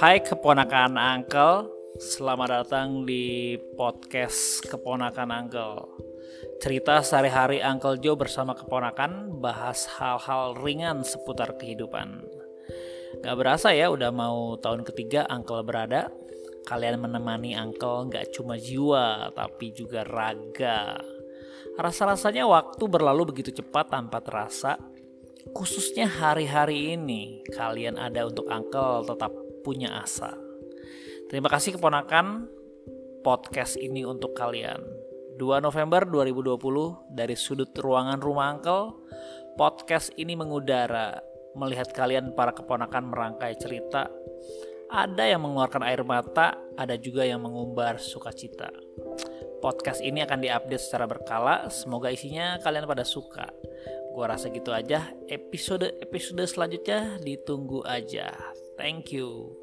Hai keponakan Uncle, selamat datang di podcast keponakan Uncle. Cerita sehari-hari Uncle Joe bersama keponakan bahas hal-hal ringan seputar kehidupan. Gak berasa ya udah mau tahun ketiga Uncle berada. Kalian menemani Uncle gak cuma jiwa tapi juga raga. Rasa-rasanya waktu berlalu begitu cepat tanpa terasa khususnya hari-hari ini kalian ada untuk Uncle tetap punya asa. Terima kasih keponakan podcast ini untuk kalian. 2 November 2020 dari sudut ruangan rumah Uncle, podcast ini mengudara melihat kalian para keponakan merangkai cerita. Ada yang mengeluarkan air mata, ada juga yang mengumbar sukacita. Podcast ini akan diupdate secara berkala, semoga isinya kalian pada suka. Gua rasa gitu aja. Episode episode selanjutnya ditunggu aja. Thank you.